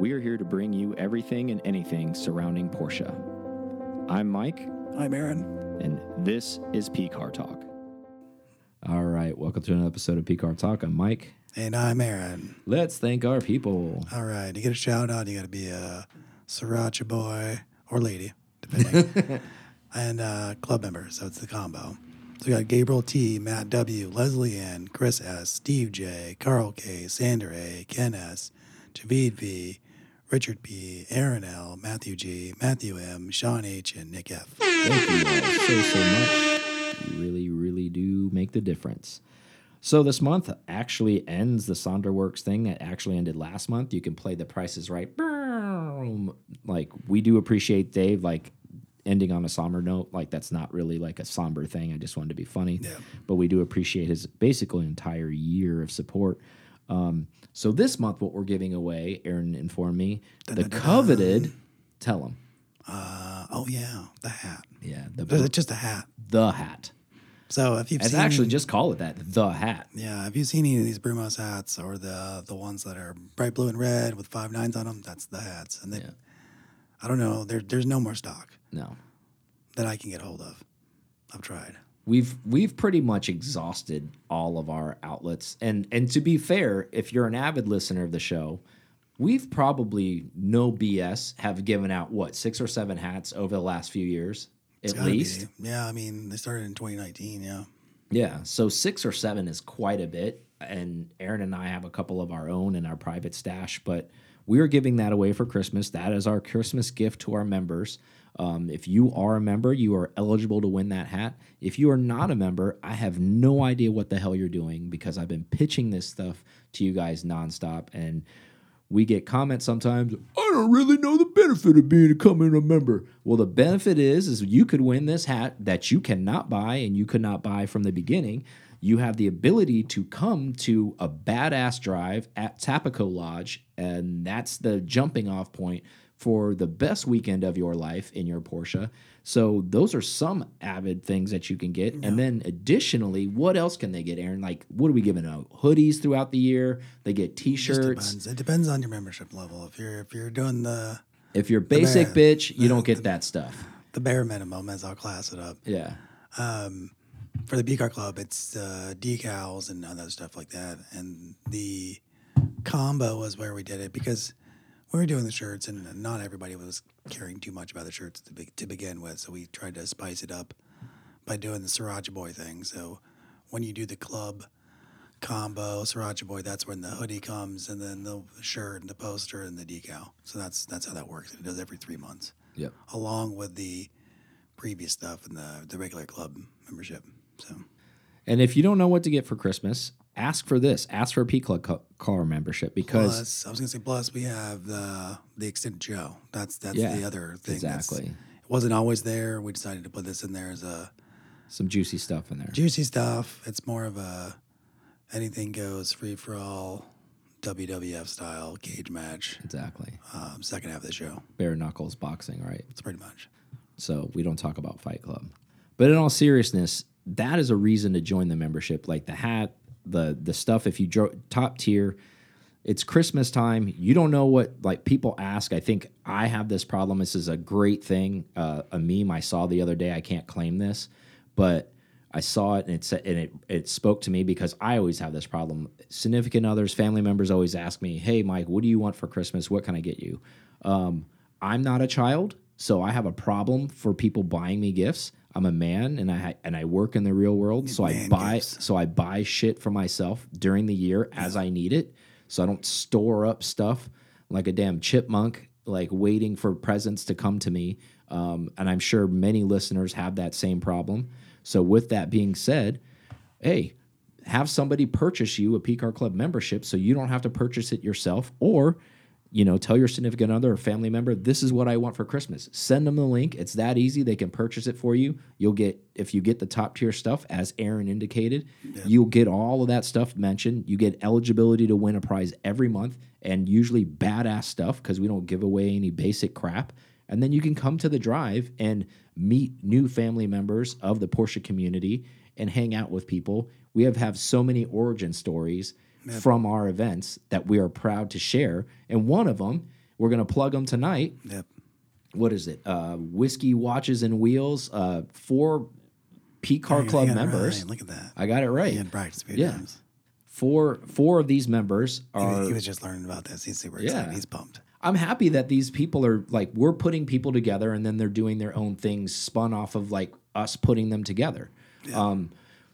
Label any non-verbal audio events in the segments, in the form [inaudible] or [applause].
We are here to bring you everything and anything surrounding Porsche. I'm Mike, I'm Aaron. and this is P Car Talk. All right, welcome to another episode of P Car Talk. I'm Mike. And I'm Aaron. Let's thank our people. All right, you get a shout out. You got to be a sriracha boy or lady, depending, [laughs] and uh, club member. So it's the combo. So we got Gabriel T, Matt W, Leslie N, Chris S, Steve J, Carl K, Sander A, Ken S, Javid V, Richard B., Aaron L, Matthew G, Matthew M, Sean H, and Nick F. Thank you all so, so much. You really, really do make the difference. So this month actually ends the Sonderworks thing that actually ended last month. You can play the prices right. Boom. Like we do appreciate Dave like ending on a somber note. Like that's not really like a somber thing. I just wanted to be funny. Yeah. But we do appreciate his basically entire year of support. Um, so this month, what we're giving away, Aaron informed me, the coveted. Tell him. Uh, oh yeah, the hat. Yeah, the It's just a hat. the hat. So if you've It's seen, actually just call it that, the hat. Yeah, if you've seen any of these Brumos hats or the the ones that are bright blue and red with five nines on them, that's the hats. And they, Yeah. I don't know, there, there's no more stock No, that I can get hold of. I've tried. We've we've pretty much exhausted all of our outlets, and and to be fair, if you're an avid listener of the show, we've probably no BS have given out what six or seven hats over the last few years at gotta be. least. Yeah, I mean, they started in 2019. Yeah. Yeah, so six or seven is quite a bit, and Aaron and I have a couple of our own in our private stash, but we are giving that away for Christmas. That is our Christmas gift to our members. Um, if you are a member, you are eligible to win that hat. If you are not a member, I have no idea what the hell you're doing because I've been pitching this stuff to you guys nonstop, and we get comments sometimes i don't really know the benefit of being becoming a member well the benefit is is you could win this hat that you cannot buy and you could not buy from the beginning you have the ability to come to a badass drive at Tapoco lodge and that's the jumping off point for the best weekend of your life in your porsche so those are some avid things that you can get and then additionally what else can they get aaron like what are we giving out hoodies throughout the year they get t-shirts depends. It depends on your membership level. If you're if you're doing the If you're basic bare- bitch, you don't get that stuff. the bare minimum, as I'll class it up. Yeah. Um, For the P Car club, it's uh, decals and other stuff like that. And the combo was where we did it because we were doing the shirts, and not everybody was caring too much about the shirts to, be, to begin with. So we tried to spice it up by doing the Sriracha Boy thing. So when you do the club combo Sriracha Boy, that's when the hoodie comes, and then the shirt and the poster and the decal. So that's that's how that works. It does every three months, Yep. along with the previous stuff and the the regular club membership. So And if you don't know what to get for Christmas, ask for this. Ask for a P Club co- car membership because plus, I was gonna say plus we have the the extended show. That's that's Yeah, the other thing. that's- exactly. it wasn't always there. We decided to put this in there as a some juicy stuff in there. juicy stuff. It's more of a anything goes free for all WWF style cage match. Exactly. Um, second half of the show. Bare knuckles boxing, right? It's pretty much. So we don't talk about Fight Club. But in all seriousness, that is a reason to join the membership. Like the hat, the the stuff. If you dro- top tier, it's Christmas time. You don't know what like people ask. I think I have this problem. This is a great thing. Uh, a meme I saw the other day. I can't claim this, but I saw it and it said and it it spoke to me because I always have this problem. Significant others, family members always ask me, "Hey, Mike, what do you want for Christmas? What can I get you?" Um, I'm not a child, so I have a problem for people buying me gifts. I'm a man and I and I work in the real world, so I buy gifts. so I buy shit for myself during the year as I need it. So I don't store up stuff like a damn chipmunk, like waiting for presents to come to me. Um, and I'm sure many listeners have that same problem. So with that being said, hey, have somebody purchase you a PCAR Club membership so you don't have to purchase it yourself or you know, tell your significant other or family member, this is what I want for Christmas. Send them the link. It's that easy. They can purchase it for you. You'll get, if you get the top tier stuff, as Aaron indicated, you'll get all of that stuff mentioned. You get eligibility to win a prize every month and usually badass stuff because we don't give away any basic crap. And then you can come to the drive and meet new family members of the Porsche community and hang out with people. We have have so many origin stories from our events that we are proud to share. And one of them We're gonna plug them tonight. Yep. What is it? Uh, Whiskey Watches and Wheels. Uh, four P Car You Club members. right. Look at that. I got it right. He had practice few Yeah. times. Four four of these members He, are. was- he was just learning about this. He's super excited. Yeah. He's pumped. I'm happy that these people are like we're putting people together and then they're doing their own things spun off of like us putting them together. Um,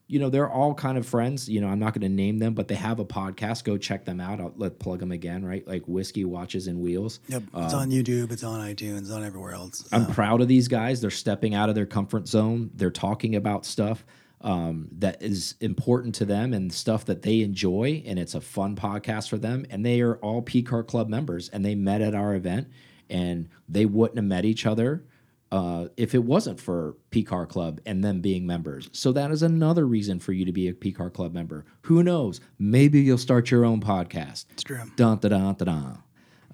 you know, they're all kind of friends. You know, I'm not going to name them, but they have a podcast. Go check them out. I'll let plug them again, right? Like Whiskey Watches and Wheels. Yep. It's on YouTube. It's on iTunes. On everywhere else. I'm Uh, proud of these guys. They're stepping out of their comfort zone. They're talking about stuff um, that is important to them and stuff that they enjoy, and it's a fun podcast for them. And they are all P Car Club members, and they met at our event, and they wouldn't have met each other uh, if it wasn't for P Car Club and them being members. So that is another reason for you to be a P Car Club member. Who knows? Maybe you'll start your own podcast. it's true. Dun da da da da.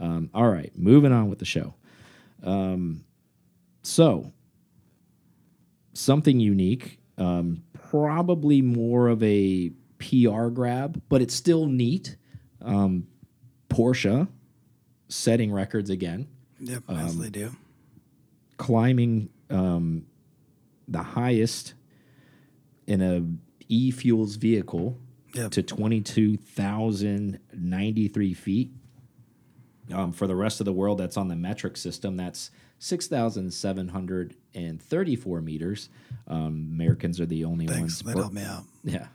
Um, all right, moving on with the show. Um, so something unique, um, probably more of a PR grab, but it's still neat. Um, Porsche setting records again, Yep. Um, as they do. Climbing um, the highest in a e-fuels vehicle Yep. to 22,093 feet. Um, for the rest of the world, that's on the metric system. That's 6,734 meters. Um, Americans are the only Thanks. ones. That helped me out. Yeah.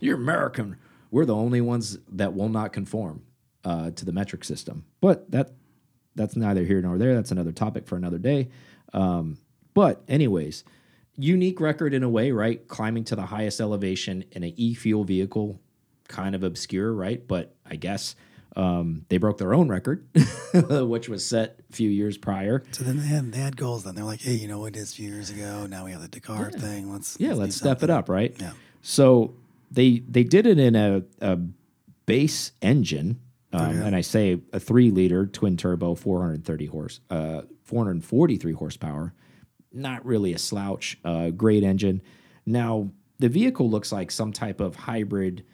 You're American. We're the only ones that will not conform uh, to the metric system. But that that's neither here nor there. That's another topic for another day. Um, but anyways, unique record in a way, right? Climbing to the highest elevation in an e-fuel vehicle, kind of obscure, right? But I guess um, they broke their own record, [laughs] which was set a few years prior. So then they had they had goals. Then they're like, hey, you know what? It is a few years ago. Now we have the Dakar thing. Let's Yeah, do let's step it up, right? Yeah. So they they did it in a, a base engine, um, and I say a three liter twin turbo, 430 horse, uh, 443 horsepower. Not really a slouch. Uh, great engine. Now the vehicle looks like some type of hybrid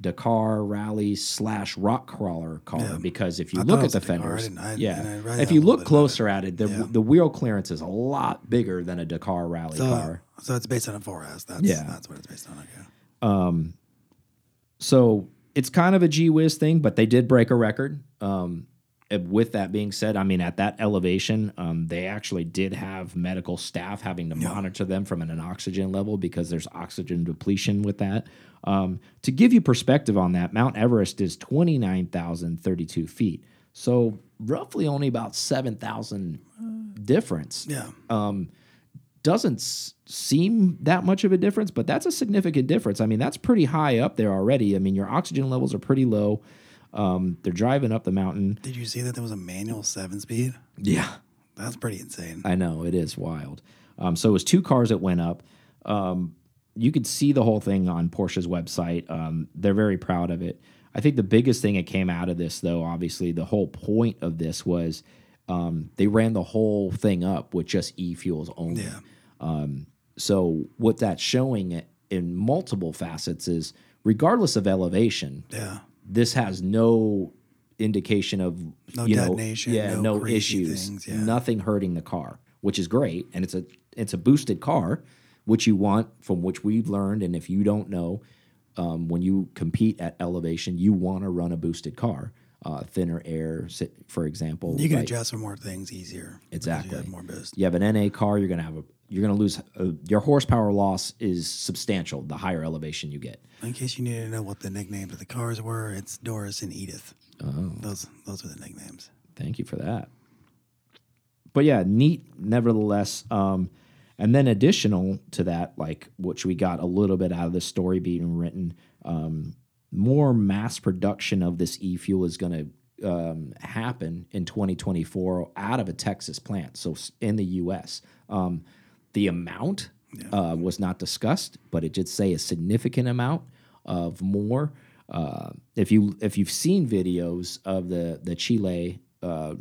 Dakar rally slash rock crawler car Yeah. because if you I look at the fenders, I- yeah, if you look closer at it, the Yeah. the wheel clearance is a lot bigger than a Dakar rally So, car. so it's based on a 4S. That's Yeah. that's what it's based on. Okay. So it's kind of a gee whiz thing, but they did break a record. Um, with that being said, I mean, at that elevation, um, they actually did have medical staff having to monitor them from an, an oxygen level because there's oxygen depletion with that. Um, to give you perspective on that, Mount Everest is 29,032 feet. So roughly only about 7,000 difference Yeah. Doesn't s- seem that much of a difference, but that's a significant difference. I mean, that's pretty high up there already. I mean, your oxygen levels are pretty low. Um, they're driving up the mountain. Did you see that there was a manual seven speed? Yeah, That's pretty insane. I know it is wild. Um, so it was two cars that went up. Um, you could see the whole thing on Porsche's website. Um, they're very proud of it. I think the biggest thing that came out of this, though, obviously, the whole point of this was um, they ran the whole thing up with just e fuels only. Yeah. So what that's showing in multiple facets is, regardless of elevation, Yeah. this has no indication of No you know, yeah, no no, issues, things, yeah. nothing hurting the car, which is great, and it's a it's a boosted car, which you want from which we've learned. And if you don't know, um, when you compete at elevation, you want to run a boosted car, uh, thinner air, for example. You can like- adjust for more things easier. Exactly. You have more boost. you have an NA car, you're gonna have a you're gonna lose uh, your horsepower loss is substantial the higher elevation you get. In case you needed to know what the nicknames of the cars were, it's Doris and Edith. Oh. Those those are the nicknames. Thank you for that. But yeah, neat nevertheless. Um, and then additional to that, like which we got a little bit out of the story being written, um, more mass production of this e fuel is going to um, happen in 2024 out of a Texas plant, so in the U.S. Um, the amount uh, was not discussed, but it did say a significant amount of more. Uh, if you if you've seen videos of the the Chile, uh,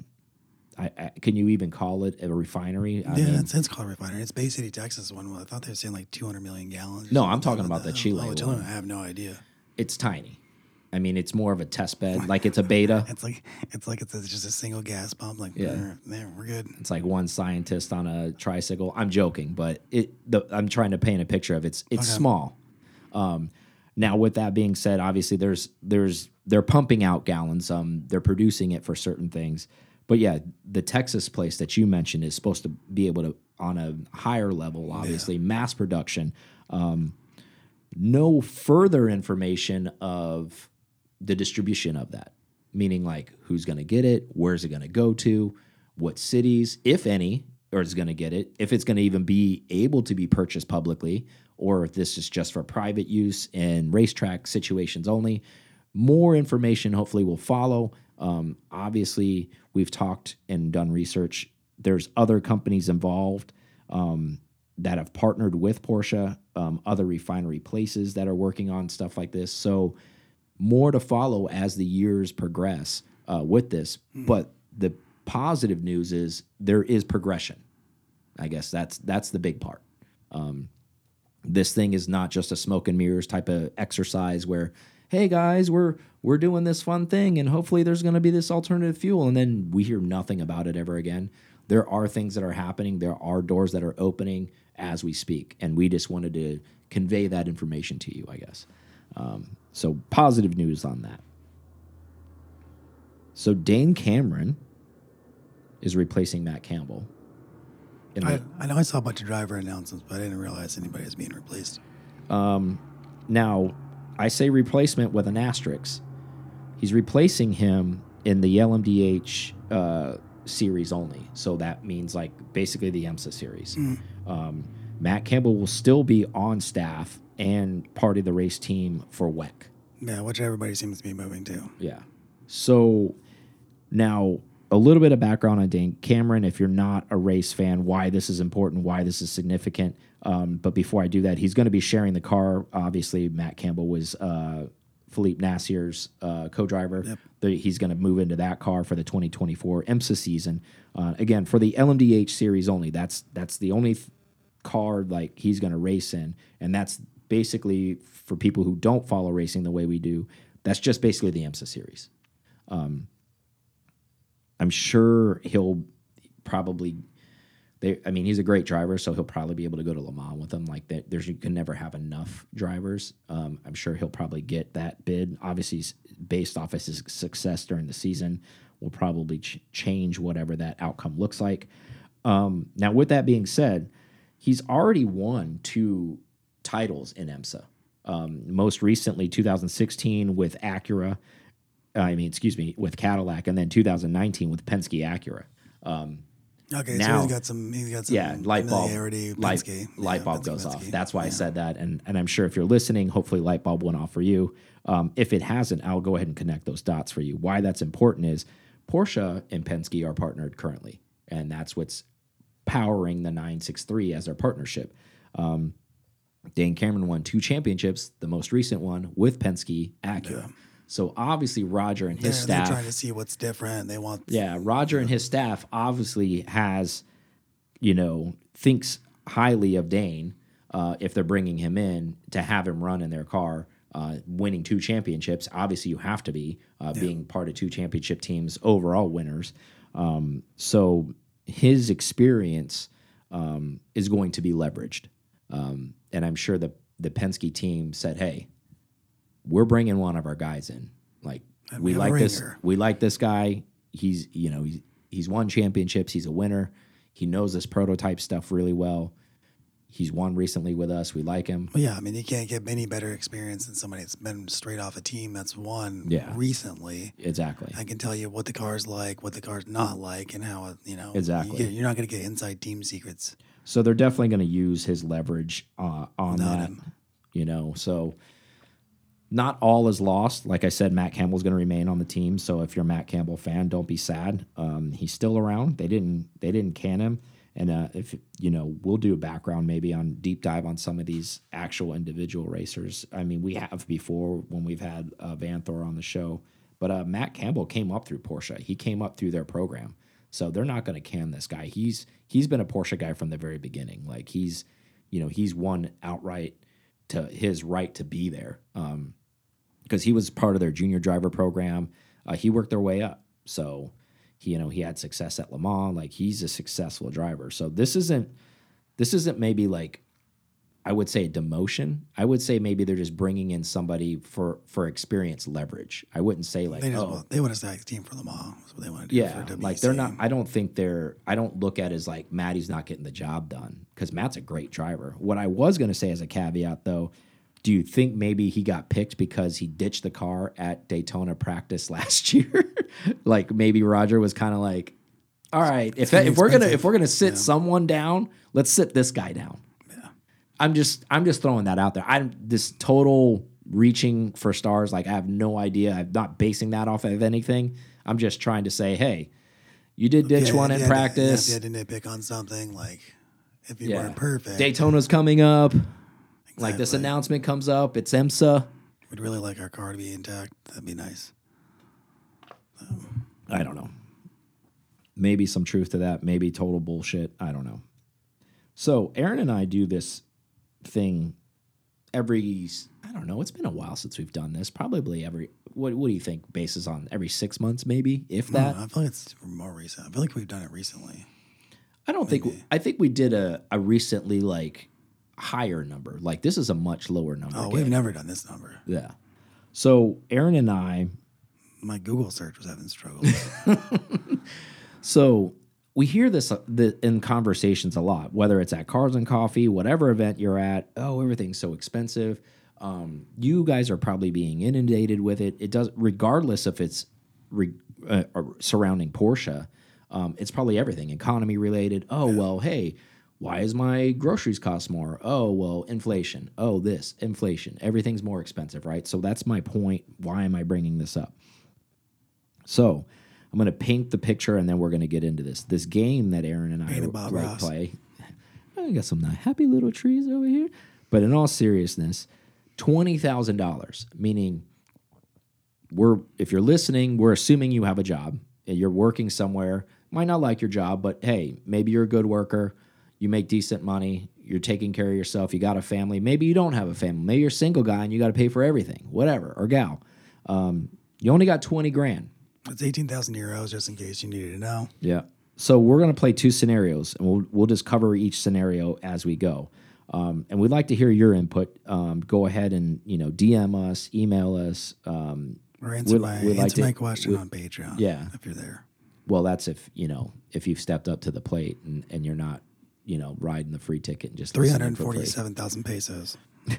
I, I, can you even call it a refinery? I yeah, mean, it's, it's called a refinery. It's Bay City, Texas. One. Well, I thought they were saying like 200 million gallons. No, I'm talking about the Chile Oh. I have no idea. It's tiny. I mean, it's more of a test bed, [laughs] like it's a beta. It's like it's like it's just a single gas pump. Like Yeah. there, we're good. It's like one scientist on a tricycle. I'm joking, but it. The, I'm trying to paint a picture of it's. It's Okay. small. Um, now, with that being said, obviously there's there's they're pumping out gallons. Um, they're producing it for certain things. But yeah, the Texas place that you mentioned is supposed to be able to on a higher level, obviously mass production. Um, no further information of the distribution of that, meaning like who's going to get it, where's it going to go to, what cities, if any, or is going to get it, if it's going to even be able to be purchased publicly, or if this is just for private use and racetrack situations only. More information hopefully will follow. Um, obviously, we've talked and done research. There's other companies involved um, that have partnered with Porsche, um, other refinery places that are working on stuff like this. So more to follow as the years progress uh, with this. But the positive news is there is progression. I guess that's that's the big part. Um, this thing is not just a smoke and mirrors type of exercise where, hey guys, we're we're doing this fun thing and hopefully there's going to be this alternative fuel and then we hear nothing about it ever again. There are things that are happening. There are doors that are opening as we speak, and we just wanted to convey that information to you. I guess. Um, so positive news on that. So Dane Cameron is replacing Matt Campbell. I, I know I saw a bunch of driver announcements, but I didn't realize anybody was being replaced. Now, I say replacement with an asterisk. He's replacing him in the LMDH uh, series only. So that means like basically the IMSA series. Um, Matt Campbell will still be on staff and part of the race team for WEC. Yeah, which everybody seems to be moving to. Yeah. So now a little bit of background on Dane Cameron. If you're not a race fan, why this is important, why this is significant. Um, but before I do that, he's going to be sharing the car. Obviously, Matt Campbell was uh, Felipe Nasr's uh, co-driver. The- he's going to move into that car for the 2024 IMSA season. Uh, again, for the LMDH series only. That's that's the only th- car like he's going to race in, and that's basically for people who don't follow racing the way we do. That's just basically the IMSA series. I'm sure he'll probably. They, I mean, he's a great driver, so he'll probably be able to go to Le Mans with them. Like that, there's you can never have enough drivers. Um, I'm sure he'll probably get that bid. Obviously, based off of his success during the season, will probably ch change whatever that outcome looks like. Um, now, with that being said, he's already won two titles in IMSA. Um, most recently, 2016 with Acura. I mean, excuse me, with Cadillac, and then 2019 with Penske Acura. Okay, Now- so he's got some. He's got some. Yeah, light bulb, light, Penske. light bulb Penske, goes off. That's why I said that, and and I'm sure if you're listening, hopefully light bulb went off for you. Um, if it hasn't, I'll go ahead and connect those dots for you. Why that's important is Porsche and Penske are partnered currently, and that's what's powering the 963 as their partnership. Um, Dane Cameron won two championships, the most recent one with Penske Acura. So obviously Roger and his They're, they're trying to see what's different. They want. yeah, Roger and his staff obviously has, you know, thinks highly of Dane uh, if they're bringing him in to have him run in their car, uh, winning two championships. Obviously, you have to be uh, being part of two championship teams, overall winners. Um, so his experience um, is going to be leveraged, um, and I'm sure the the Penske team said, "Hey, we're bringing one of our guys in. Like we we like this. ringer." We like this guy. He's you know he's he's won championships. He's a winner. He knows this prototype stuff really well. He's won recently with us. We like him. Well, yeah, I mean, you can't get any better experience than somebody that's been straight off a team that's won Yeah. recently. Exactly. I can tell you what the car's like, what the car's not like, and how you know. Exactly. You, are not going to get inside team secrets. So they're definitely going to use his leverage uh, on that. him. You know, so not all is lost. Like I said, Matt Campbell's going to remain on the team. So if you're a Matt Campbell fan, don't be sad. Um, he's still around. They didn't they didn't can him. And uh, if you know, we'll do a background maybe on deep dive on some of these actual individual racers. I mean, we have before when we've had uh, Vanthoor on the show. But uh, Matt Campbell came up through Porsche. He came up through their program. So they're not going to can this guy. He's he's been a Porsche guy from the very beginning. Like he's, you know, he's won outright to his right to be there. Um, because he was part of their junior driver program. Uh, he worked their way up, so he, you know he had success at Le Mans. Like he's a successful driver. So this isn't this isn't maybe like I would say a demotion. I would say maybe they're just bringing in somebody for for experience leverage. I wouldn't say like They just oh want, they want to stack the team for Le Mans. That's what they want to do. yeah, like they're not. I don't think they're. I don't look at it as like Matty's not getting the job done because Matt's a great driver. What I was going to say as a caveat though, do you think maybe he got picked because he ditched the car at Daytona practice [laughs] last year? like maybe Roger was kind of like, all right, if if we're gonna if we're gonna sit someone down, let's sit this guy down. Yeah. I'm just I'm just throwing that out there. I'm this total reaching for stars. Like I have no idea. I'm not basing that off of anything. I'm just trying to say, hey, you did ditch Yeah, one in had to- practice. Yeah, if you had to nitpick on something, like if you Yeah. weren't perfect, Daytona's coming up. Like this announcement comes up. It's IMSA. we'd really like our car to be intact. That'd be nice. Um, I don't know. Maybe some truth to that. Maybe total bullshit. I don't know. So Aaron and I do this thing every. I don't know. It's been a while since we've done this. Probably every. What What do you think? Bases on every six months, maybe if that. No, I feel like it's more recent. I feel like we've done it recently. I don't think. I think we did a a recently like higher number. Like this is a much lower number. Oh, game. we've never done this number. Yeah. So Aaron and I. My Google search was having struggles. [laughs] So we hear this uh, the, in conversations a lot, whether it's at Cars and Coffee, whatever event you're at. Oh, everything's so expensive. Um, you guys are probably being inundated with it. It does, regardless if it's re, uh, surrounding Porsche. Um, it's probably everything economy related. Oh well, hey, why is my groceries cost more? Oh well, inflation. Oh this inflation. Everything's more expensive, right? So that's my point. Why am I bringing this up? So I'm going to paint the picture and then we're going to get into this. This game that Aaron and I Bob like Ross. play. I got some happy little trees over here. But in all seriousness, $20,000, meaning we're if you're listening, we're assuming you have a job. and You're working somewhere. Might not like your job, but hey, maybe you're a good worker. You make decent money. You're taking care of yourself. You got a family. Maybe you don't have a family. Maybe you're a single guy and you got to pay for everything, whatever, or gal. Um, you only got 20 grand. it's eighteen thousand euros, just in case you needed to know. Yeah. So we're going to play two scenarios, and we'll we'll just cover each scenario as we go. Um, and we'd like to hear your input. Um, go ahead and you know DM us, email us. Um, Or answer We'd- my we'd like answer to- my question on Patreon. Yeah. if you're there. well, that's if you know if you've stepped up to the plate and, and you're not you know riding the free ticket and just Three hundred forty-seven thousand pesos. [laughs]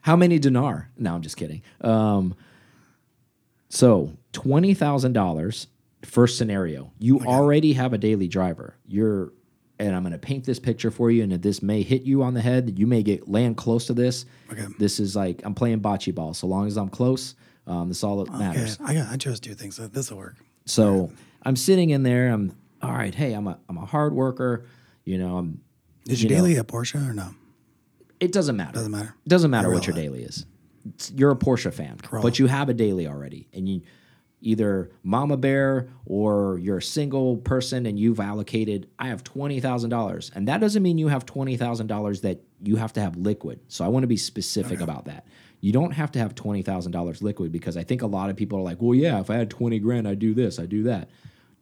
How many dinar? No, I'm just kidding. Um, so twenty thousand dollars. First scenario, you already have a daily driver. You're, and I'm going to paint this picture for you, and this may hit you on the head. You may get land close to this. Okay. This is like I'm playing bocce ball. So long as I'm close, um, that's all that Okay, matters. I. I chose two things. So this will work. So I'm sitting in there. I'm all right. Hey, I'm a I'm a hard worker. You know, I'm. Is you your know, daily a Porsche or no? It doesn't matter. Doesn't matter. Doesn't matter what your daily is. It's- you're a Porsche fan, but you have a daily already, and you either mama bear or you're a single person and you've allocated. I have twenty thousand dollars, and that doesn't mean you have twenty thousand dollars that you have to have liquid. So I want to be specific about that. You don't have to have twenty thousand dollars liquid because I think a lot of people are like, well, yeah, if I had twenty grand, i'd do this, I do that.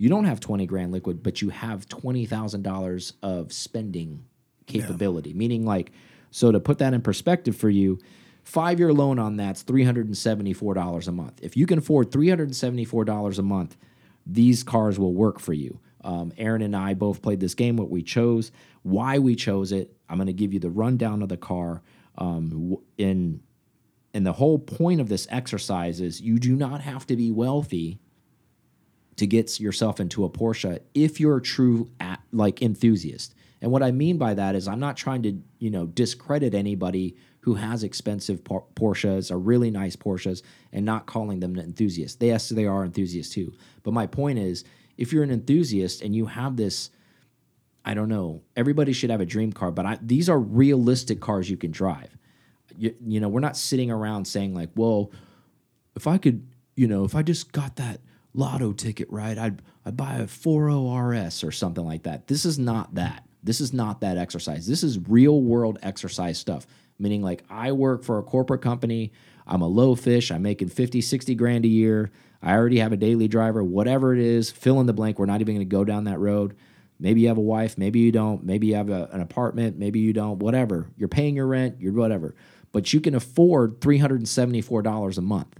You don't have twenty grand liquid, but you have twenty thousand dollars of spending capability. Meaning, like, so to put that in perspective for you, five year loan on that's three hundred and seventy four dollars a month. If you can afford three hundred and seventy four dollars a month, these cars will work for you. Um, Aaron and I both played this game. What we chose, why we chose it. I'm going to give you the rundown of the car. Um, in and the whole point of this exercise is you do not have to be wealthy to get yourself into a Porsche if you're a true at, like enthusiast. And what I mean by that is I'm not trying to, you know, discredit anybody who has expensive Por- Porsches or really nice Porsches and not calling them enthusiasts. They, yes, they are enthusiasts too. But my point is if you're an enthusiast and you have this I don't know. Everybody should have a dream car, but I, these are realistic cars you can drive. You, you know, we're not sitting around saying like, "Well, if I could, you know, if I just got that lotto ticket right, I'd I'd buy a 40 RS or something like that." This is not that. This is not that exercise. This is real world exercise stuff. meaning like I work for a corporate company, I'm a low fish, I'm making 50, 60 grand a year, I already have a daily driver, whatever it is, fill in the blank. We're not even going to go down that road. Maybe you have a wife, maybe you don't, maybe you have a, an apartment, maybe you don't, whatever. You're paying your rent, you're whatever. But you can afford $374 a month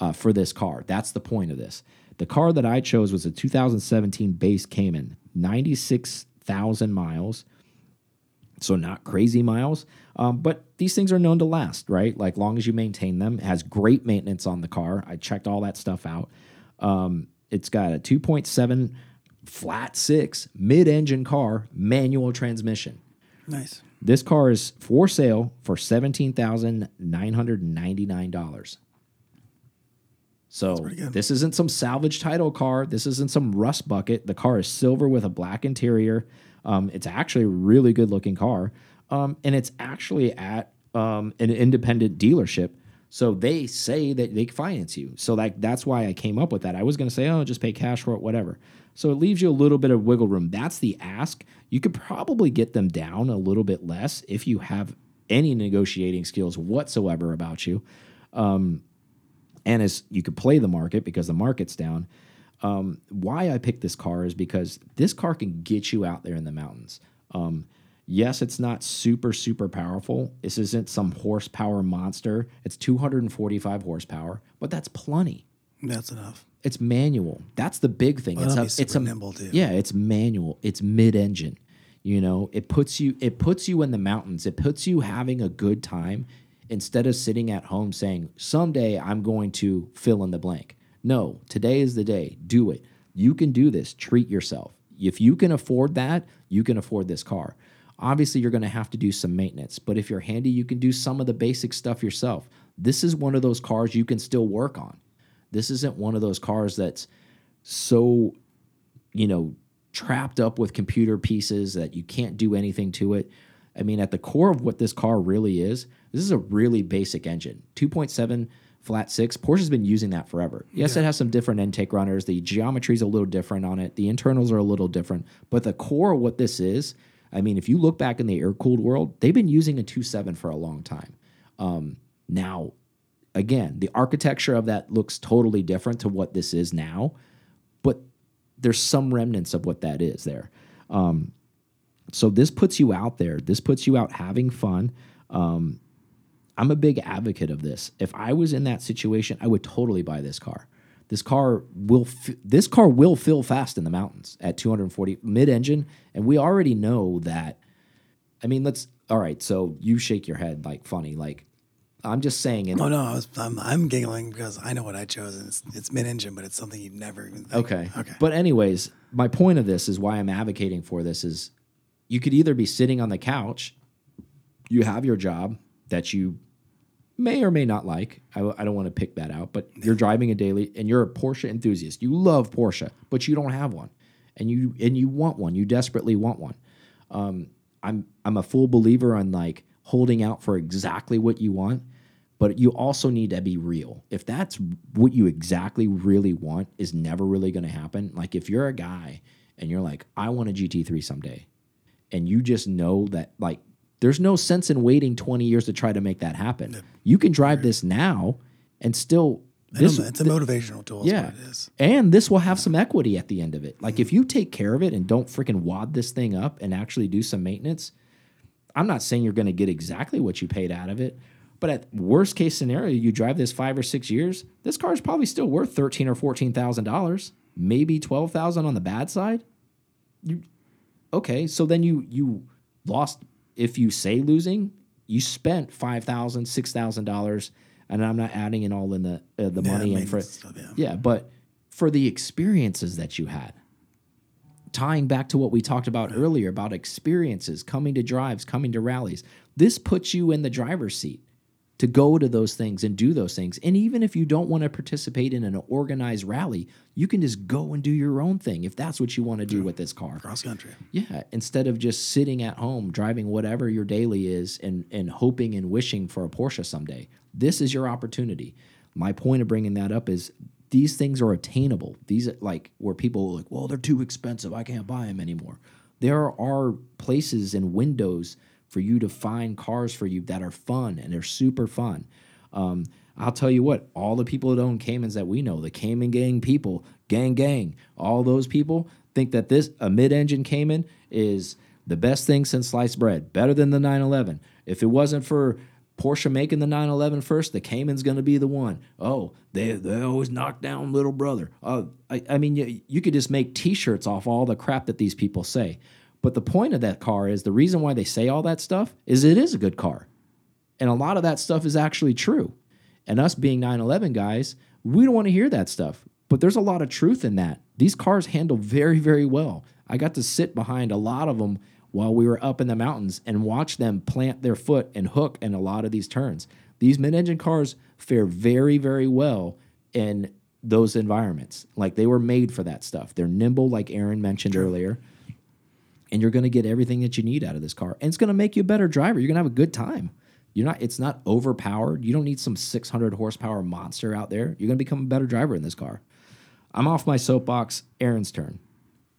uh, for this car. That's the point of this. The car that I chose was a 2017 base Cayman, 96,000 miles. So, not crazy miles, um, but these things are known to last, right? Like, long as you maintain them, it has great maintenance on the car. I checked all that stuff out. Um, it's got a 2.7 flat six mid engine car, manual transmission. Nice. This car is for sale for $17,999. So this isn't some salvage title car. This isn't some rust bucket. The car is silver with a black interior. Um, it's actually a really good looking car, um, and it's actually at um, an independent dealership. So they say that they can finance you. So like that's why I came up with that. I was going to say, oh, just pay cash for it, whatever. So it leaves you a little bit of wiggle room. That's the ask. You could probably get them down a little bit less if you have any negotiating skills whatsoever about you. Um, and as you could play the market because the market's down. Um, why I picked this car is because this car can get you out there in the mountains. Um, yes, it's not super, super powerful. This isn't some horsepower monster. It's 245 horsepower, but that's plenty. That's enough. It's manual. That's the big thing. Well, it's a, be it's super a nimble, too. Yeah, it's manual. It's mid-engine. You know, it puts you it puts you in the mountains. It puts you having a good time instead of sitting at home saying, "Someday I'm going to fill in the blank." No, today is the day. Do it. You can do this. Treat yourself. If you can afford that, you can afford this car. Obviously, you're going to have to do some maintenance, but if you're handy, you can do some of the basic stuff yourself. This is one of those cars you can still work on. This isn't one of those cars that's so, you know, trapped up with computer pieces that you can't do anything to it. I mean, at the core of what this car really is, this is a really basic engine. 2.7 flat six. Porsche's been using that forever. Yes, it has some different intake runners. The geometry is a little different on it. The internals are a little different. But the core of what this is, I mean, if you look back in the air cooled world, they've been using a 2.7 for a long time. Um, now, again, the architecture of that looks totally different to what this is now, but there's some remnants of what that is there. Um, so this puts you out there. This puts you out having fun. Um, I'm a big advocate of this. If I was in that situation, I would totally buy this car. This car will f- this car will fill fast in the mountains at 240 mid-engine, and we already know that. I mean, let's all right. So you shake your head like funny, like I'm just saying. In, Oh no, I was, I'm, I'm giggling because I know what I chose, and it's, it's mid-engine, but it's something you'd never even think. Okay. Okay. But anyways, my point of this is why I'm advocating for this is you could either be sitting on the couch, you have your job that you may or may not like. I, I don't want to pick that out, but you're driving a daily and you're a Porsche enthusiast. You love Porsche, but you don't have one. And you and you want one. You desperately want one. Um, I'm I'm a full believer on like holding out for exactly what you want, but you also need to be real. If that's what you exactly really want, is never really going to happen. Like if you're a guy and you're like, I want a GT3 someday, and you just know that like there's no sense in waiting 20 years to try to make that happen. You can drive this now and still this it's a motivational tool. yeah. what it is. And this will have some equity at the end of it. Like if mm-hmm. you take care of it and don't freaking wad this thing up and actually do some maintenance, I'm not saying you're going to get exactly what you paid out of it, but at worst case scenario, you drive this five or six years, this car is probably still worth thirteen or fourteen thousand dollars, maybe twelve thousand on the bad side. You okay? So then you you lost. If you say losing, you spent five thousand, six thousand dollars, and I'm not adding in all in the uh, the Yeah, money and for stuff, yeah. yeah, but for the experiences that you had, tying back to what we talked about earlier about experiences, coming to drives, coming to rallies, this puts you in the driver's seat to go to those things and do those things. And even if you don't want to participate in an organized rally, you can just go and do your own thing if that's what you want to do with this car. Cross country. Yeah, instead of just sitting at home driving whatever your daily is and and hoping and wishing for a Porsche someday. This is your opportunity. My point of bringing that up is these things are attainable. These are like where people are like, "Well, they're too expensive. I can't buy them anymore." There are places and windows for you to find cars for you that are fun and they're super fun. Um, I'll tell you what, all the people that own Caymans that we know, the Cayman gang people, gang gang, all those people think that this a mid-engine Cayman is the best thing since sliced bread, better than the 911. If it wasn't for Porsche making the 911 first, the Cayman's going to be the one. Oh, they they always knock down little brother. Uh, I, I mean, you, you could just make T-shirts off all the crap that these people say. But the point of that car is the reason why they say all that stuff is it is a good car, and a lot of that stuff is actually true. And us being 911 guys, we don't want to hear that stuff. But there's a lot of truth in that. These cars handle very, very well. I got to sit behind a lot of them while we were up in the mountains and watch them plant their foot and hook in a lot of these turns. These mid engine cars fare very, very well in those environments. Like they were made for that stuff. They're nimble, like Aaron mentioned earlier. And you're going to get everything that you need out of this car. And it's going to make you a better driver. You're going to have a good time. You're not. It's not overpowered. You don't need some 600 horsepower monster out there. You're going to become a better driver in this car. I'm off my soapbox. Aaron's turn.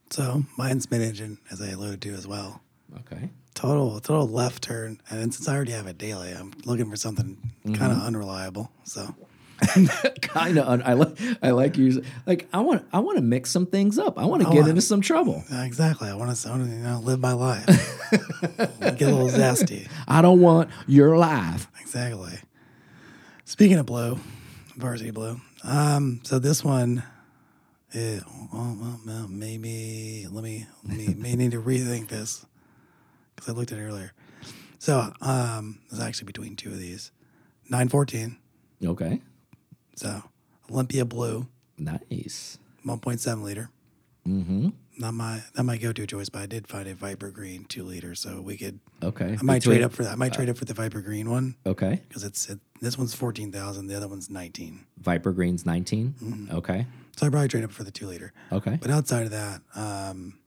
So mine's mid engine, as I alluded to as well. Okay. Total total left turn, and since I already have it daily, I'm looking for something mm-hmm. kind of unreliable. So [laughs] kind of. I like. I like you. Like I want. I want to mix some things up. I want to get into some trouble. uh, exactly, I want to, I want to you know live my life, [laughs] get a little zesty. I don't want your life. Exactly. Speaking of blue, varsity blue. Um, so this one, well, well, well, maybe let me let me may need to rethink this because I looked at it earlier. So um, it's actually between two of these, nine fourteen. Okay. So Olympia blue, Nice. one point seven liter. Mm-hmm. Not my not my go to choice, but I did find a Viper Green two liter, so we could. Okay. I might trade up for that. I might trade up for the Viper Green one Okay. because it's it, this one's fourteen thousand, the other one's nineteen. Viper Green's 19. Mm-hmm. Okay. So I probably trade up for the two liter. Okay. But outside of that, um,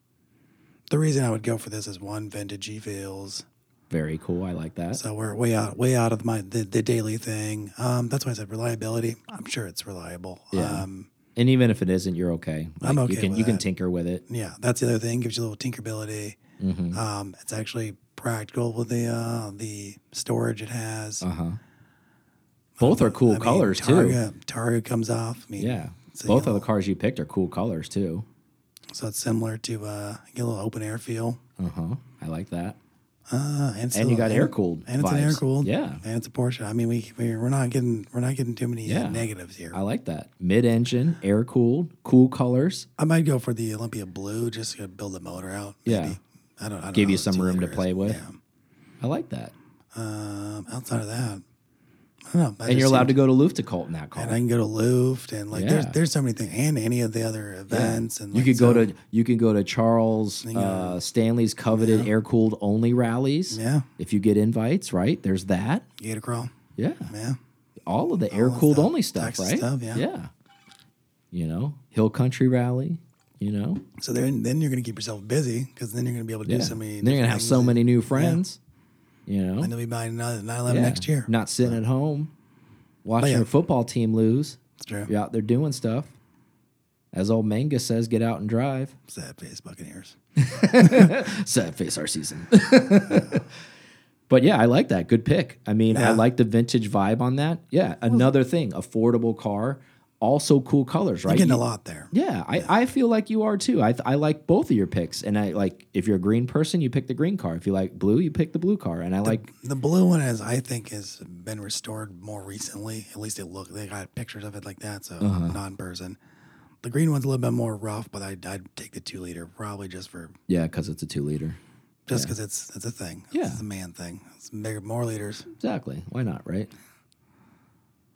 the reason I would go for this is one vintage feels. Very cool. I like that. So we're way out, way out of my the, the daily thing. Um, that's why I said reliability. I'm sure it's reliable. Yeah. Um, and even if it isn't, you're okay. I'm okay You can you can tinker with it. yeah, that's the other thing. Gives you a little tinkerability. Mm-hmm. Um, it's actually practical with the uh, the storage it has. Uh huh. Both are cool I mean, colors too. Targa, Targa comes off. I mean, Yeah. Both of the cars you picked are cool colors too. So it's similar to uh, get a little open air feel. Uh huh. I like that. Uh, and, And you got air cooled. and it's an air cooled. Yeah. and it's a Porsche. I mean, we we- we're not getting we're not getting too many uh, Yeah. negatives here. I like that. Mid engine, air cooled, cool colors. I might go for the Olympia Blue just to build the motor out. Yeah. I don't. I don't Give you some room to play with. Yeah. I like that. Um, outside of that, know. And you're allowed to go to Luftgekühlt in that car. And I can go to Luft and like there's Yeah. there's so many things and any of the other events and you like, could go so- to you can go to Charles go- uh, Stanley's coveted air cooled only rallies. yeah If you get invites, right? There's that. Gator Crawl Yeah. yeah All of the air cooled only stuff, right? stuff, yeah. Yeah. You know, Hill Country Rally. You know, so then then you're gonna keep yourself busy because then you're gonna be able to yeah. do so many Then you're gonna have so many new friends. You know, and they'll be buying another 911 Yeah. next year Not sitting at home watching yeah. your football team lose. it's true You're out there doing stuff. As old Manga says, get out and drive. sad face Buccaneers [laughs] Sad face our season. [laughs] but yeah, I like that. Good pick. I mean, I like the vintage vibe on that. Yeah. Another thing, affordable car, also cool colors, right? you're getting You- a lot there Yeah, I, I feel like you are too. I, I like both of your picks. And I like, if you're a green person, you pick the green car. If you like blue, you pick the blue car. And I like, the blue one is I think has been restored more recently at least it look they got pictures of it like that so Uh-huh. non-person the green one's a little bit more rough but I'd, I'd take the two liter probably just for yeah, because it's a two liter. just because it's it's a thing Yeah. it's a man thing it's bigger more liters Exactly. Why not, right?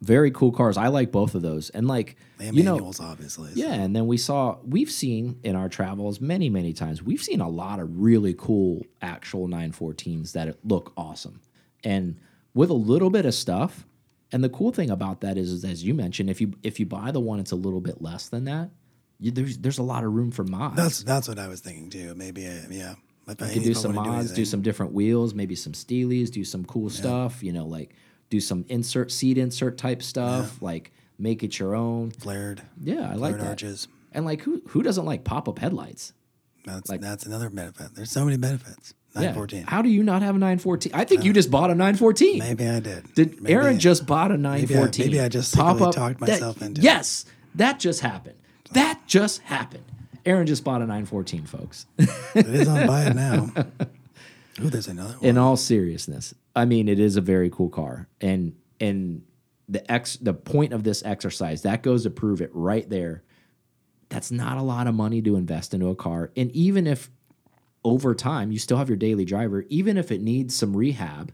Very cool cars. I like both of those. And like, and you know, manuals obviously so- Yeah, and then we saw we've seen in our travels many many times we've seen a lot of really cool actual 914s that look awesome. And with a little bit of stuff, and the cool thing about that is, is as you mentioned if you if you buy the one it's a little bit less than that, you, there's there's a lot of room for mods. that's that's what I was thinking too maybe uh, yeah if I, you can if do some mods, do anything. some different wheels, maybe some steelies, do some cool stuff, you know, like do some insert seat insert type stuff, like make it your own. flared Yeah, I like flared that. arches And like who who doesn't like pop up headlights? that's Like- that's another benefit there's so many benefits Yeah. 914. How do you not have a 914? I think you uh, just bought a 914. Maybe I did. Did Maybe Aaron I- just bought a maybe I- 914? maybe I just Pop up talked that- myself into it. Yes, that just happened. That just happened. Aaron just bought a 914, folks. It is on buy it now. [laughs] Ooh, there's another one. In all seriousness, I mean, it is a very cool car, and and the ex the point of this exercise that goes to prove it right there. That's not a lot of money to invest into a car, and even if over time you still have your daily driver, even if it needs some rehab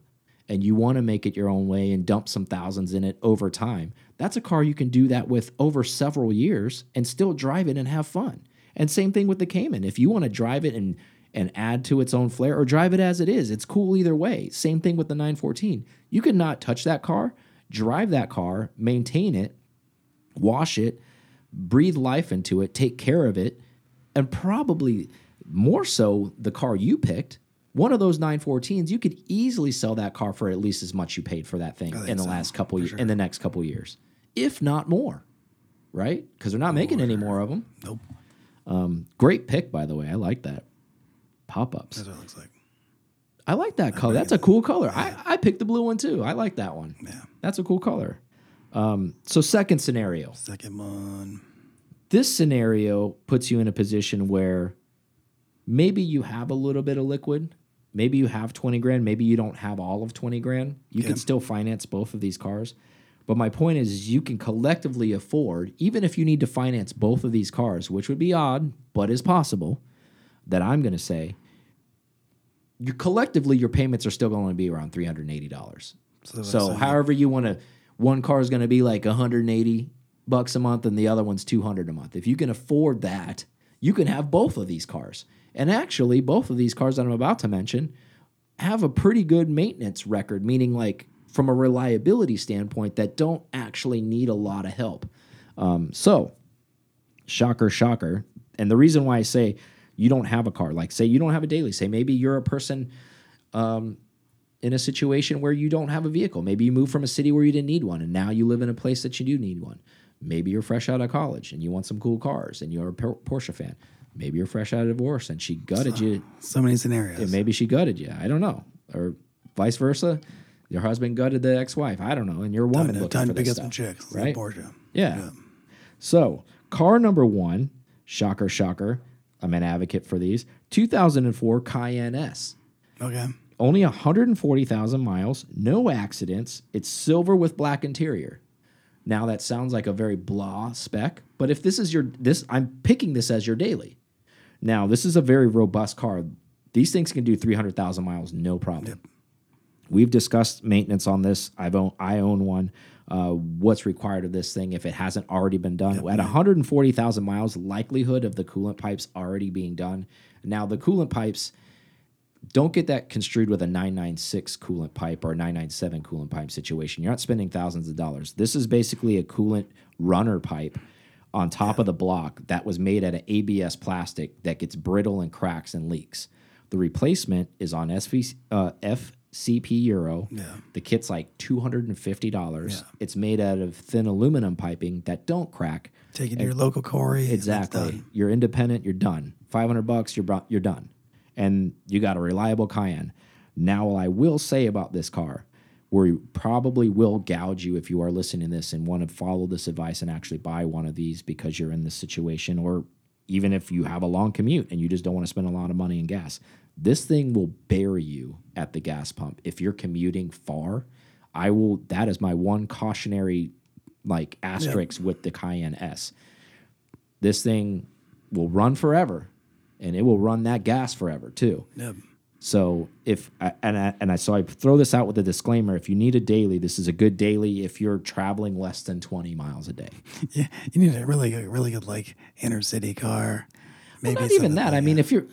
and you want to make it your own way and dump some thousands in it over time, that's a car you can do that with over several years and still drive it and have fun. And same thing with the Cayman. If you want to drive it and and add to its own flair or drive it as it is, it's cool either way. Same thing with the 914. You could not touch that car, drive that car, maintain it, wash it, breathe life into it, take care of it, and probably more so the car you picked. One of those 914s, you could easily sell that car for at least as much you paid for that thing in the so, last couple years, sure. in the next couple years, if not more, right? Because they're not making any more of them. Nope. Um, great pick, by the way. I like that. Pop ups. That's what it looks like. I like that color. That's a cool color. I, I picked the blue one too. I like that one. Yeah. That's a cool color. Um, so, second scenario. Second one. This scenario puts you in a position where maybe you have a little bit of liquid. Maybe you have 20 grand. Maybe you don't have all of 20 grand. You Yeah. can still finance both of these cars. But my point is, you can collectively afford, even if you need to finance both of these cars, which would be odd, but is possible, that I'm going to say, you collectively, your payments are still going to be around $380. So, So however you want to, one car is going to be like 180 bucks a month, and the other one's 200 a month. If you can afford that, you can have both of these cars. And actually, both of these cars that I'm about to mention have a pretty good maintenance record, meaning like from a reliability standpoint that don't actually need a lot of help. Um, so, shocker, shocker. And the reason why I say you don't have a car, like say you don't have a daily, say maybe you're a person um, in a situation where you don't have a vehicle. Maybe you moved from a city where you didn't need one, and now you live in a place that you do need one. Maybe you're fresh out of college and you want some cool cars, and you're a Porsche fan. Maybe you're fresh out of divorce and she gutted you. [sighs] so many scenarios. Yeah, maybe she gutted you. I don't know, or vice versa. Your husband gutted the ex-wife. I don't know, and you're a woman time, to- looking time for to pick up some chicks. right? Porsche. Yeah. So, car number one, shocker, shocker. I'm an advocate for these. 2004 Cayenne S. Okay. Only 140,000 miles, no accidents. It's silver with black interior. Now that sounds like a very blah spec, but if this is your this I'm picking this as your daily. Now, this is a very robust car. These things can do 300,000 miles no problem. We've discussed maintenance on this. I've own, I own one. Uh, what's required of this thing if it hasn't already been done? At 140,000 miles, likelihood of the coolant pipes already being done. Now the coolant pipes don't get that construed with a 996 coolant pipe or a 997 coolant pipe situation. You're not spending thousands of dollars. This is basically a coolant runner pipe on top of the block that was made out of ABS plastic that gets brittle and cracks and leaks. The replacement is on SV, uh, FCP Euro. Yeah. The kit's like $250. It's made out of thin aluminum piping that don't crack. Take it to your local quarry. Exactly. You're independent. You're done. Five hundred bucks. You're you're done, and you got a reliable Cayenne. Now, what I will say about this car, we probably will gouge you if you are listening to this and want to follow this advice and actually buy one of these because you're in this situation, or even if you have a long commute and you just don't want to spend a lot of money in gas. This thing will bury you at the gas pump if you're commuting far. I will. That is my one cautionary, like asterisk with the Cayenne S this thing will run forever and it will run that gas forever too. Yep. So if and I, and I so I throw this out with a disclaimer: if you need a daily, this is a good daily. If you're traveling less than 20 miles a day, Yeah. [laughs] You need a really good, really good like inner city car. Maybe not even that. like I mean, if you're,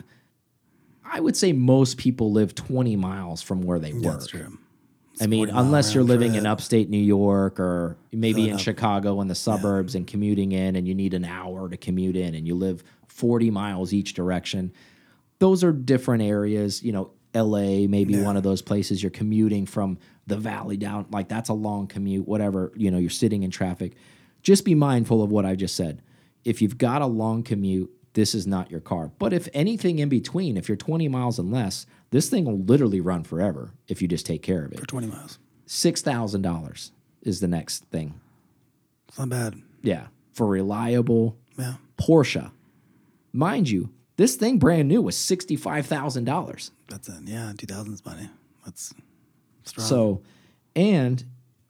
I would say most people live 20 miles from where they work. that's true. I mean, unless you're living in upstate New York or maybe in. Chicago in the suburbs and commuting in, and you need an hour to commute in, and you live 40 miles each direction. Those are different areas. You know, LA, maybe one of those places you're commuting from the valley down. Like that's a long commute, whatever. You know, you're sitting in traffic. Just be mindful of what I just said. If you've got a long commute this is not your car. But if anything in between, if you're 20 miles and less, this thing will literally run forever if you just take care of it. For 20 miles. $6,000 is the next thing. It's not bad. Yeah. For reliable Yeah. Porsche. Mind you, this thing brand new was $65,000. That's it. Yeah. 2000s money. That's strong. So, and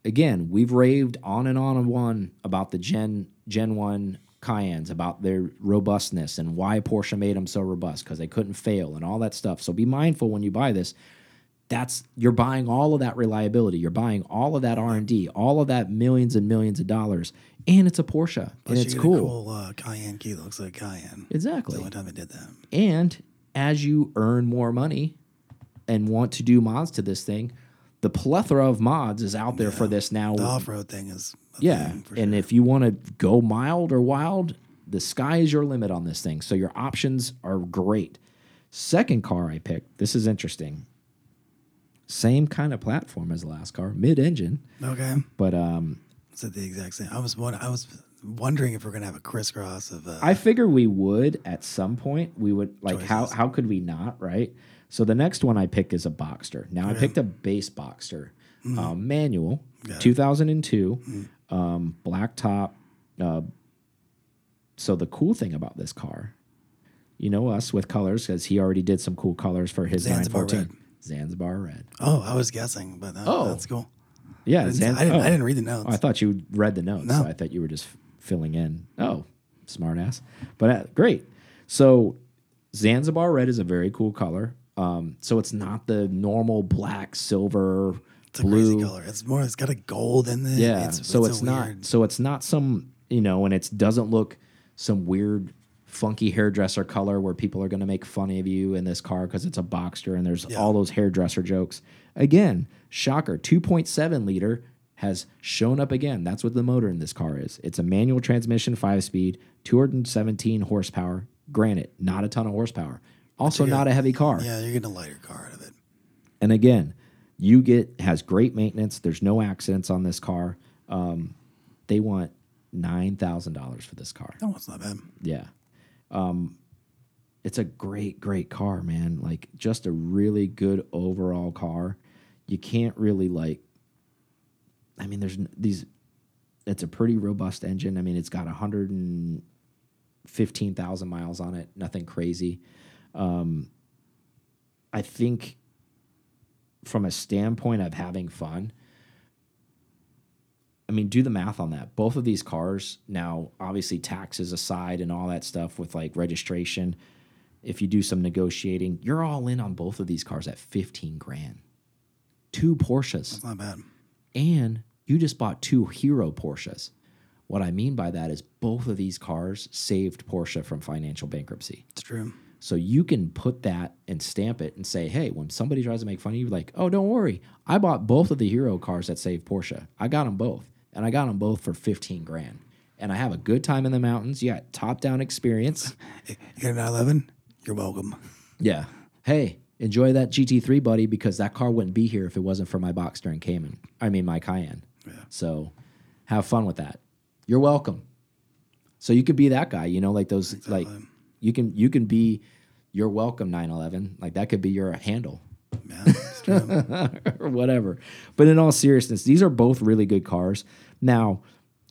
again, we've raved on and on and on about the Gen Gen One Cayennes, about their robustness and why Porsche made them so robust because they couldn't fail and all that stuff. So be mindful when you buy this. That's you're buying all of that reliability. You're buying all of that R and D, all of that millions and millions of dollars, and it's a Porsche Plus and it's a cool. cool uh, Cayenne key looks like a Cayenne. Exactly. The only time I did that. And as you earn more money and want to do mods to this thing, the plethora of mods is out there for this now. The off road thing is yeah. thing And sure. if you want to go mild or wild, the sky is your limit on this thing. So your options are great. Second car I picked, this is interesting. Same kind of platform as the last car, mid engine, okay, but um, is it the exact same? I was I was wondering if we're gonna have a crisscross of. Uh, I figure we would at some point. We would like how Choices. how could we not, right? So the next one I pick is a Boxster. Now I picked a base Boxster, um, manual, Got it. 2002, um, black top. Uh, so the cool thing about this car, you know us with colors because he already did some cool colors for his Zanzibar 914. Zanzibar red. oh, I was guessing, but uh, Oh. that's cool. Yeah, I didn't, I, didn't oh. I didn't read the notes. Oh, I thought you read the notes. No. So I thought you were just filling in. Oh, smart ass. But uh, great. So Zanzibar red is a very cool color. Um, so it's not the normal black, silver, it's a blue. crazy color. It's more. It's got a gold in it. Yeah. It's, so it's, it's, not. weird- So it's not some you know, and it doesn't look some weird. Funky hairdresser color where people are going to make fun of you in this car because it's a Boxster and there's Yeah. all those hairdresser jokes. Again, shocker, 2.7 liter has shown up again. That's what the motor in this car is. It's a manual transmission, five speed, 217 horsepower. Granted, not a ton of horsepower. Also, not a heavy car. Yeah, you're getting a lighter car out of it. And again, you get has great maintenance. There's no accidents on this car. Um, they want nine thousand dollars for this car. That one's not bad. Yeah. Um, it's a great, great car, man. Like just a really good overall car. You can't really like. I mean, there's these. It's a pretty robust engine. I mean, it's got 115,000 miles on it. Nothing crazy. Um, I think, from a standpoint of having fun, I mean, do the math on that. Both of these cars now, obviously, taxes aside and all that stuff with like registration. If you do some negotiating, you're all in on both of these cars at 15 grand. Two Porsches. It's not bad. And you just bought two Hero Porsches. What I mean by that is both of these cars saved Porsche from financial bankruptcy. It's true. So you can put that and stamp it and say, hey, when somebody tries to make fun of you, like, oh, don't worry. I bought both of the hero cars that saved Porsche. I got them both. And I got them both for 15 grand. And I have a good time in the mountains. You got top down experience. [laughs] You got an 911? You're welcome. Yeah. Hey, enjoy that GT3, buddy, because that car wouldn't be here if it wasn't for my Boxster and Cayman. I mean, my Cayenne. Yeah. So have fun with that. You're welcome. So you could be that guy, you know, like those, like you can you can be you're welcome 911. Like that could be your handle Yeah, it's true. [laughs] or whatever. But in all seriousness, these are both really good cars. Now,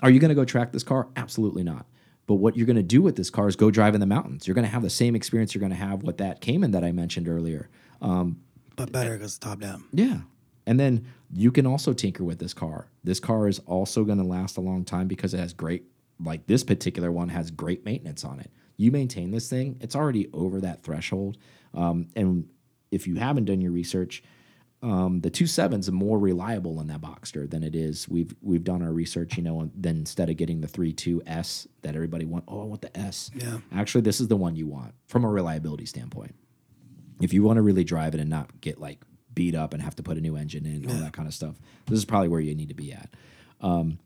are you going to go track this car? Absolutely not. But what you're going to do with this car is go drive in the mountains. You're going to have the same experience you're going to have with that Cayman that I mentioned earlier. Um, but better because top down. yeah. And then you can also tinker with this car. This car is also going to last a long time because it has great, like this particular one has great maintenance on it. You maintain this thing, it's already over that threshold. Um, and if you haven't done your research, um, the two sevens are more reliable in that Boxster than it is. We've we've done our research, you know, and then instead of getting the three two S that everybody want, oh, I want the S. Yeah. Actually, this is the one you want from a reliability standpoint if you want to really drive it and not get like beat up and have to put a new engine in, all that kind of stuff, this is probably where you need to be at. Um,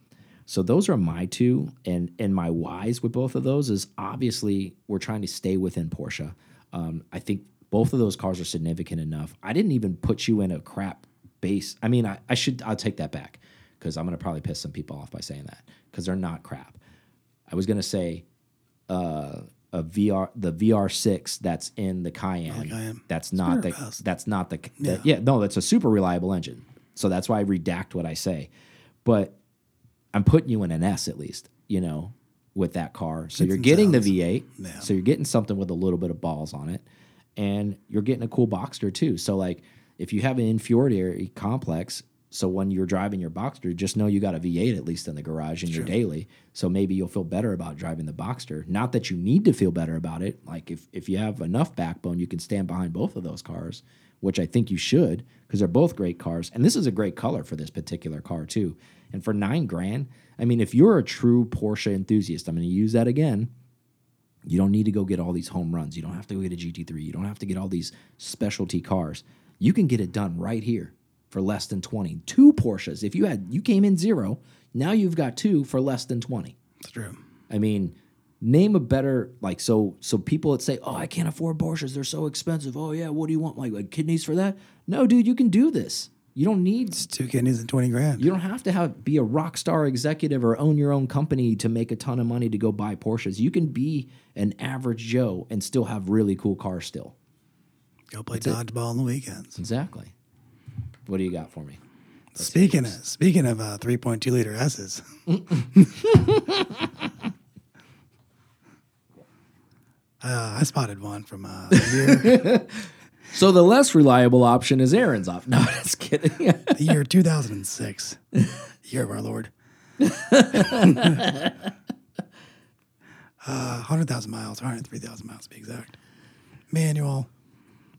so those are my two, and and my whys with both of those is obviously we're trying to stay within Porsche. Um, I think both of those cars are significant enough. I didn't even put you in a crap base. I mean, I, I should I'll take that back because I'm gonna probably piss some people off by saying that because they're not crap. I was gonna say uh, a VR the VR6 that's in the Cayenne. Cayenne. That's not the fast. that's not the the- yeah. no that's a super reliable engine. So that's why I redact what I say. But I'm putting you in an S at least, you know, with that car. So you're getting the. V8. Yeah. So you're getting something with a little bit of balls on it, and you're getting a cool Boxster too. So like if you have an inferiority complex, so when you're driving your Boxster, just know you got a V8 at least in the garage in your daily. So maybe you'll feel better about driving the Boxster. Not that you need to feel better about it. Like if if you have enough backbone, you can stand behind both of those cars, which I think you should because they're both great cars. And this is a great color for this particular car too. And for nine grand, I mean, if you're a true Porsche enthusiast, I'm going to use that again. You don't need to go get all these home runs. You don't have to go get a GT3. You don't have to get all these specialty cars. You can get it done right here for less than 20. Two Porsches. If you had you came in zero, now you've got two for less than 20. It's true. I mean, name a better like so so people that say, "Oh, I can't afford Porsches. They're so expensive." Oh yeah, what do you want? Like, like kidneys for that? No, dude, you can do this. You don't need two kidneys and twenty grand. you don't have to have be a rock star executive or own your own company to make a ton of money to go buy Porsches. You can be an average Joe and still have really cool cars still. Go play dodgeball on the weekends. Exactly. What do you got for me? Speaking of speaking of uh, three point two liter S's. [laughs] Uh, I spotted one from uh, the year, [laughs] So the less reliable option is Aaron's op. [laughs] No, just kidding. the year 2006, year of our Lord. uh, 100,000 miles, 103,000 miles to be exact. Manual.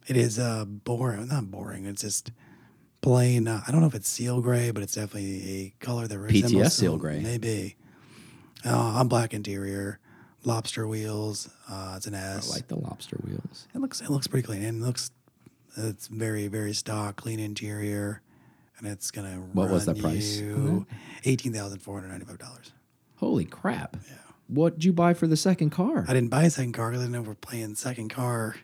It is uh, boring. Not boring. It's just plain. Uh, I don't know if it's seal gray, but it's definitely a color that resembles PTS seal gray. Maybe. Uh, on black interior, lobster wheels. Uh, it's an S. I like the lobster wheels. It looks it looks pretty clean and it looks it's very very stock clean interior and it's gonna What was the price you eighteen thousand four hundred ninety five dollars. Holy crap. Yeah. What'd you buy for the second car? I didn't buy a second car because I didn't know we're playing second car.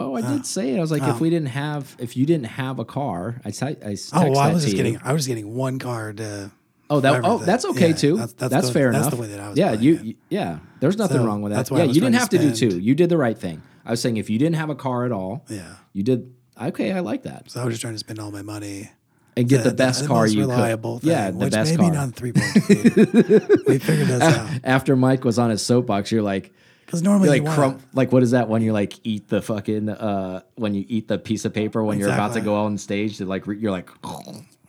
oh, I did uh, say it. I was like, if um, we didn't have, if you didn't have a car, I, te- I Oh, well, I was just you. getting I was getting one car to Oh, that oh, everything. that's okay Yeah, too. that's- That's, that's the- fair that's enough. the way that I was yeah, you, it. yeah. There's nothing So, wrong with that. that's why I Yeah, was you didn't have to to do two. You did the right thing. I was saying if you didn't have a car at all, Yeah. you did okay. I like that So I was just trying to spend all my money. and get to the best the car most you reliable could. thing, yeah, the best maybe car. not three point we [laughs] figured this out After Mike was on his soapbox, you're like. because normally like crump, like what is that when you like eat the fucking uh when you eat the piece of paper when you're about to go on stage to like re- you're like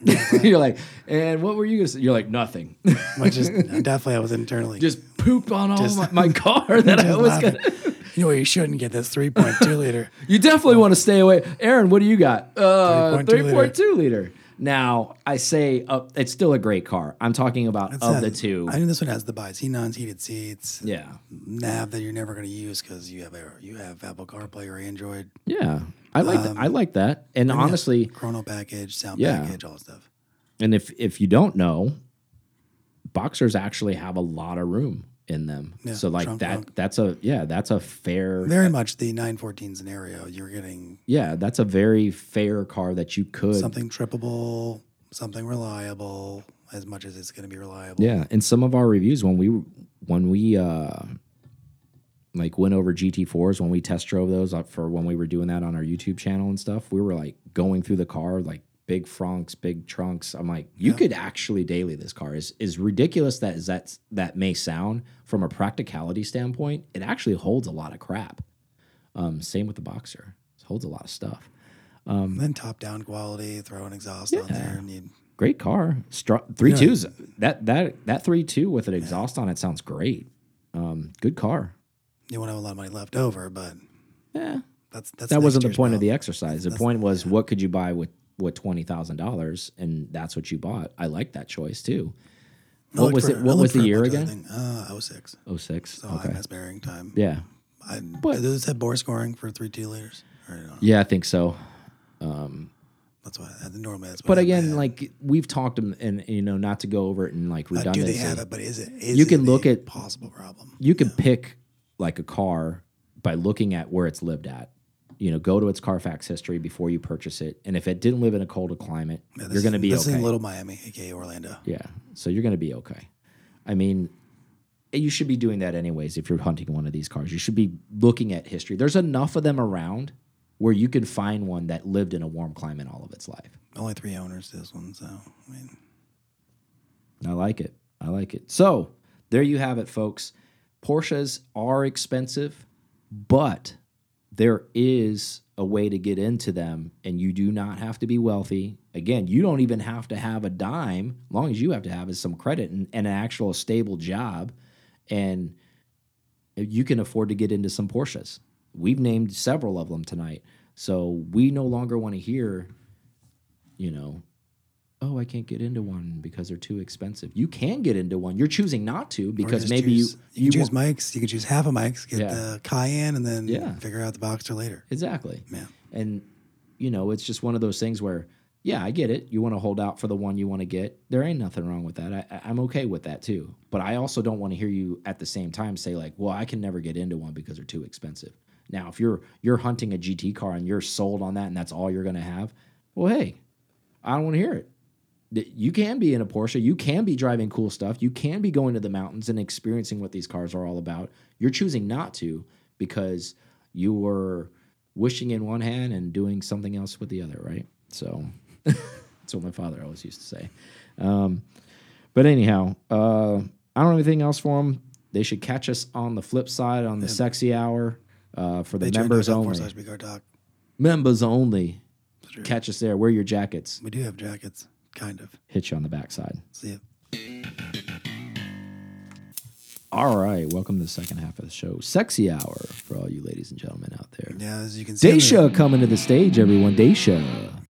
[laughs] you're like and what were you gonna say? You're like nothing. which is [laughs] definitely I was internally Just pooped on all Just- my, my car that I was laughing. gonna. [laughs] You know? You shouldn't get this 3.2 [laughs] liter. You definitely want to stay away. Aaron, what do you got? Uh, 3.2 liter. point two liter. Now I say uh, it's still a great car. I'm talking about It's of the two. I think this one has the bi-xenons, heated seats, yeah, nav that you're never going to use because you have a, you have Apple CarPlay or Android, yeah. I like that. I like that. And honestly, chrono package, sound Yeah. package, all that stuff. And if if you don't know, Boxsters actually have a lot of room in them. Yeah, so like trunk that trunk. that's a yeah, that's a fair Very much the 914 scenario. You're getting yeah, that's a very fair car that you could something trippable, something reliable, as much as it's going to be reliable. Yeah, and some of our reviews when we when we uh like went over GT4s when we test drove those for when we were doing that on our YouTube channel and stuff, we were like going through the car like big frunks, big trunks. I'm like, you could actually daily this car. Is is ridiculous that is that that may sound from a practicality standpoint, it actually holds a lot of crap. Um, same with the Boxster. It holds a lot of stuff. And then top down quality, throw an exhaust on there, and you Great car. Str- three twos. That that that three two with an exhaust on it sounds great. Um, good car. you won't have a lot of money left over, but Yeah. that's that's That wasn't the point of the exercise. The point was what could you buy with what twenty thousand dollars, and that's what you bought. I like that choice too. I What was for- it? What was the year bunch of other again? Uh, 06. Oh six. So Okay. IMS bearing time. Yeah. I, But- does it have bore scoring for three two liters? Yeah, I think so. That's why I, normally that's. But I again, like we've talked and, and you know not to go over it in like Uh, redundancy. do they have it? But is it? Is You it can a look at- possible problem. you can pick like a car by looking at where it's lived at. You know, go to its Carfax history before you purchase it, and if it didn't live in a colder climate, Yeah, you're going to be this okay. is Little Miami, aka Orlando. yeah, so you're going to be okay. I mean, you should be doing that anyways if you're hunting one of these cars. You should be looking at history. There's enough of them around where you can find one that lived in a warm climate all of its life. Only three owners this one, so I mean, I like it. I like it. So there you have it, folks. Porsches are expensive, but there is a way to get into them, and you do not have to be wealthy. Again, you don't even have to have a dime. Long as you have to have is some credit and, and an actual stable job, and you can afford to get into some Porsches. We've named several of them tonight, so we no longer want to hear, you know, oh, I can't get into one because they're too expensive. You can get into one. You're choosing not to because maybe choose, you you can choose Mike's. You can choose half a Mike's, get Yeah. the Cayenne, and then Yeah. figure out the Boxster later. exactly. Yeah. And you know, it's just one of those things where, yeah, I get it. You want to hold out for the one you want to get. There ain't nothing wrong with that. I- I'm okay with that too. But I also don't want to hear you at the same time say like, well, I can never get into one because they're too expensive. Now, if you're you're hunting a GT car and you're sold on that and that's all you're going to have, well, hey, I don't want to hear it. You can be in a Porsche. You can be driving cool stuff. You can be going to the mountains and experiencing what these cars are all about. You're choosing not to because you were wishing in one hand and doing something else with the other, right? So [laughs] that's what my father always used to say. Um, but anyhow, uh, I don't have anything else for them. They should catch us on the flip side on the sexy hour uh, for the members only. Slash P Car Talk. Members only. Catch us there. Wear your jackets. We do have jackets, kind of. Hit you on the backside. See it. All right, welcome to the second half of the show, sexy hour for all you ladies and gentlemen out there. Yeah, as you can see. Daisha coming to the stage, everyone. Daisha.